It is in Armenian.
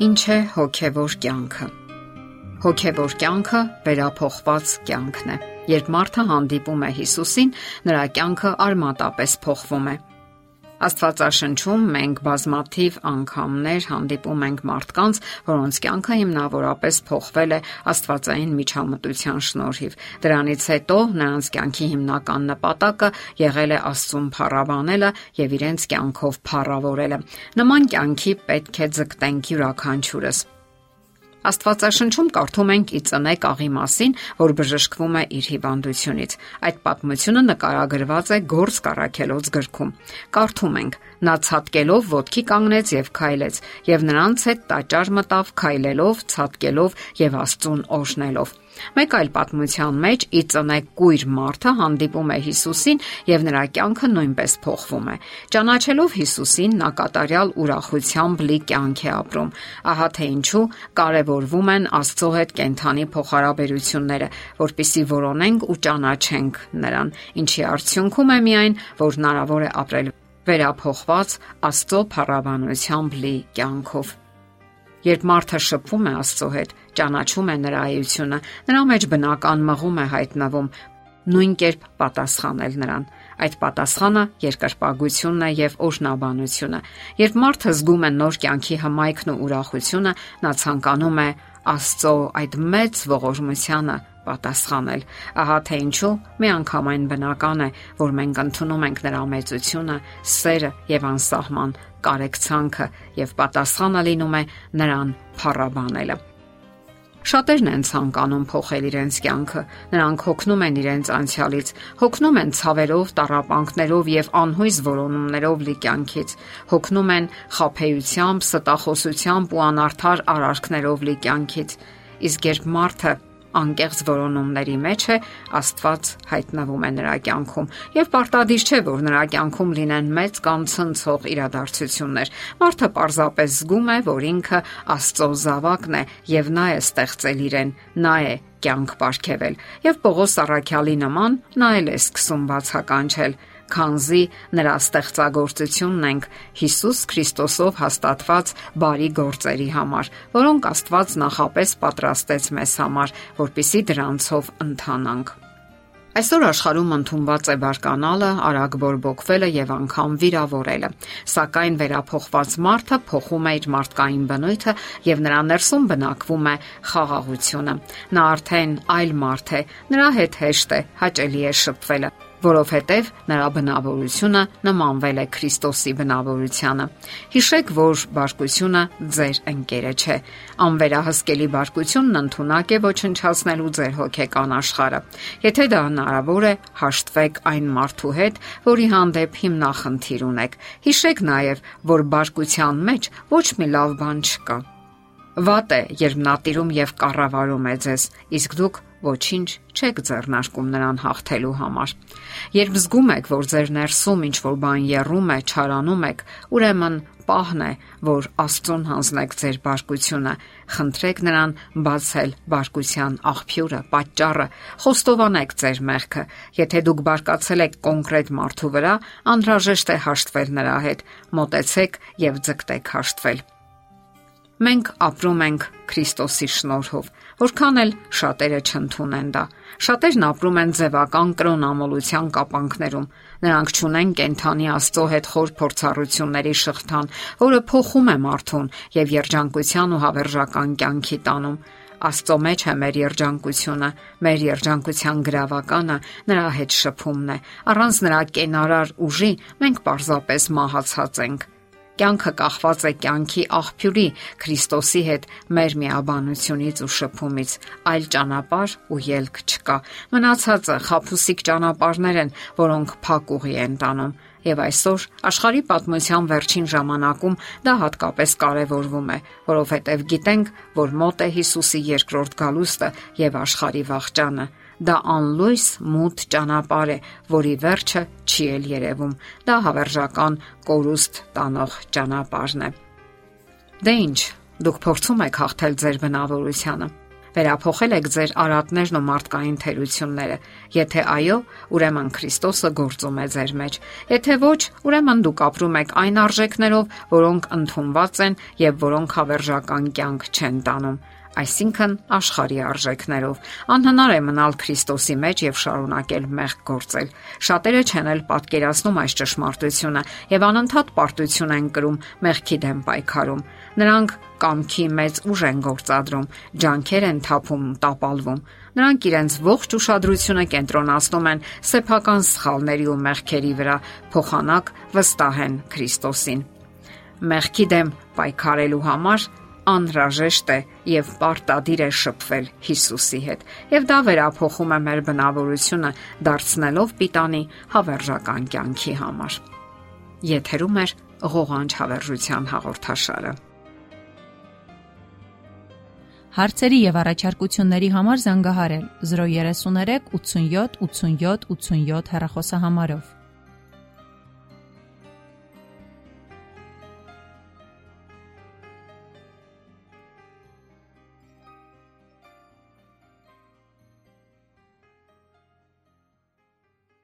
Ինչ է հոգևոր կյանքը։ Հոգևոր կյանքը վերափոխված կյանքն է։ Երբ մարդը հանդիպում է Հիսուսին, նրա կյանքը արմատապես փոխվում է։ Աստվածաշնչում մենք բազմաթիվ անգամներ հանդիպում ենք մարդկանց, որոնց կյանքը հիմնավորապես փոխվել է Աստվածային միջամտության շնորհիվ։ Դրանից հետո նրանց կյանքի հիմնական նպատակը եղել է Աստծուն փառաբանելը եւ իրենց կյանքով փառավորելը։ Նման կյանքի պետք է ձգտենք յուրաքանչյուրս։ Աստվածաշնչում կարդում ենք ի ծնե կաղի մասին, որ բժշկվում է իր հիվանդությունից։ Այդ պատմությունը նկարագրված է Գորս Կարաքելոց գրքում։ Կարդում ենք. Նա ցատկելով ոտքի կանգնեց եւ քայլեց, եւ նրանց հետ տաճար մտավ քայլելով, ցատկելով եւ Աստծուն օրհնելով։ Մեկ այլ պատմության մեջ ի ծնե կույր մարդը հանդիպում է Հիսուսին եւ նրա կյանքը նույնպես փոխվում է։ Ճանաչելով Հիսուսին, նա կատարյալ ուրախությամբ լի կյանք է ապրում։ Ահա թե ինչու կարևորվում են Աստծո հետ կենթանի փոխհարաբերությունները, որpիսի որոնենք ու ճանաչենք նրան, ինչի արդյունքում է միայն, որ հնարավոր է ապրել վերափոխված Աստծո փառաբանությամբ լի կյանքով։ Երբ մարդը շփվում է Աստծո հետ, ճանաչում է նրա այությունը, նրա մեջ բնական մղում է հայտնվում նույն կերպ պատասխանել նրան։ Այդ պատասխանը երկրպագությունն է եւ օշնաբանությունը։ Երբ մարդը զգում է նոր կյանքի հմայքն ու ուրախությունը, նա ցանկանում է Աստծո այդ մեծ ողորմությանը պատասխանել։ Ահա թե ինչու միանգամայն բնական է, որ մենք ընդունում ենք նրա մեծությունը, սերը եւ անսահման կարեկցանքը եւ պատասխանը լինում է նրան փառաբանելը։ Շատերն են ցանկանում փոխել իրենց կյանքը։ Նրանք հոգնում են իրենց անցյալից, հոգնում են ցավերով, տարապանքներով եւ անհույս որոնումներով լի կյանքից, հոգնում են խափեությամբ, ստախոսությամբ ու անարդար արարքներով լի կյանքից։ Իսկ երբ մարդը անկեղծ որոնումների մեջ է, Աստված հայտնվում է նրա կյանքում եւ պարտադիր չէ, որ նրա կյանքում լինեն մեծ կամ ցնցող իրադարձություններ։ Մարդը պարզապես զգում է, որ ինքը Աստծո զավակն է եւ նա է ստեղծել իրեն, նա է կյանք ապարգևել։ Եվ Պողոս Արաքյալի նման նա էլ է սկսում բացականչել քանզի նրա ստեղծագործությունն ենք Հիսուս Քրիստոսով հաստատված բարի գործերի համար, որոնք Աստված նախապես պատրաստեց մեզ համար, որpիսի դրանցով ընթանանք։ Այսօր աշխարհում ընդունված է բարկանալը, արագ բորբոքվելը եւ անգամ վիրավորելը։ Սակայն վերափոխված մարդը փոխում է իր մարդկային բնույթը եւ նրա ներսում բնակվում է խաղաղությունը։ Նա արդեն այլ մարդ է, նրա հետ հեշտ է, հաճելի է շփվելը որովհետև նրա բնավորությունը նմանվել է Քրիստոսի բնավորությանը։ Հիշեք, որ բարկությունը ձեր ընկերը չէ։ Անվերահսկելի բարկությունն ընդունակ է ոչնչացնելու ձեր հոգեկան աշխարհը։ Եթե դա հնարավոր է, հաշտվեք այն մարդու հետ, որի հանդեպ հիմնախնդիր ունեք։ Հիշեք նաև, որ բարկության մեջ ոչ մի լավ բան չկա։ Վատ է, երբ նա տիրում եւ կառավարում է ձեզ, իսկ դուք ոչինչ չեք ձեռնարկում նրան հաղթելու համար։ Երբ զգում եք, որ ձեր ներսում ինչ որ բան երում է, չարանում եք, ուրեմն պահն է, որ Աստծուն հանձնեք ձեր բարկությունը, խնդրեք նրան բացել բարկության աղբյուրը, պատճառը, խոստովանեք ձեր մեղքը։ Եթե դուք բարկացել եք կոնկրետ մարդու վրա, անհրաժեշտ է հաշտվել նրա հետ, մտեցեք եւ ձգտեք հաշտվել։ Մենք ապրում ենք Քրիստոսի շնորհով, որքան էլ շատերը չընդունեն դա։ Շատերն ապրում են ձևական կրոնամոլության կապանքներում։ Նրանք ճունեն կենթանի Աստծո հետ խոր փորձառությունների շղթան, որը փոխում է մարդուն եւ երջանկության ու հավերժական կյանքի տանում։ Աստծո մեջ է մեր երջանկությունը, մեր երջանկության գրավականը նրա հետ շփումն է։ Առանց նրա կենարար ուժի մենք պարզապես մահացած ենք կյանքը կախված է կյանքի աղբյուրի Քրիստոսի հետ մեր միաբանությունից ու շփումից, այլ ճանապարհ ու ելք չկա։ Մնացածը խափուսիկ ճանապարհներ են, որոնք փակ ուղի են տանում։ Եվ այսօր աշխարհի պատմության վերջին ժամանակում դա հատկապես կարևորվում է, որովհետև գիտենք, որ մոտ է Հիսուսի երկրորդ գալուստը եւ աշխարհի վաղճանը։ Դա անլույս մութ ճանապարհ է, որի վերջը չի էլ երևում։ Դա հավերժական կորուստ տանող ճանապարհն է։ Դե ի՞նչ, դուք փորձում եք հաղթել ձեր բնավորությանը։ Վերափոխել եք ձեր արատներն ու մարդկային թերությունները։ Եթե այո, ուրեմն Քրիստոսը գործում է ձեր մեջ։ Եթե ոչ, ուրեմն դուք ապրում եք այն արժեքներով, որոնք ընդունված են եւ որոնք հավերժական կյանք չեն տանում այսինքն աշխարհի արժեքներով։ Անհնար է մնալ Քրիստոսի մեջ եւ շարունակել մեղք գործել։ Շատերը չեն էլ պատկերացնում այս ճշմարտությունը եւ անընդհատ պարտություն են կրում մեղքի դեմ պայքարում։ Նրանք կամքի մեծ ուժ են գործադրում, ջանքեր են թափում, տապալվում։ Նրանք իրենց ողջ ուշադրությունը կենտրոնացնում են սեփական սխալների ու մեղքերի վրա, փոխանակ վստահ են Քրիստոսին։ Մեղքի դեմ պայքարելու համար անհրաժեշտ է եւ պարտադիր է շփվել Հիսուսի հետ։ Եվ դա վերափոխում է մեր բնավորությունը, դարձնելով պիտանի հավերժական կյանքի համար։ Եթերում է ղողանջ հավերժության հաղորդաշարը։ Հարցերի եւ առաջարկությունների համար զանգահարել 033 87 87 87 հեռախոսահամարով։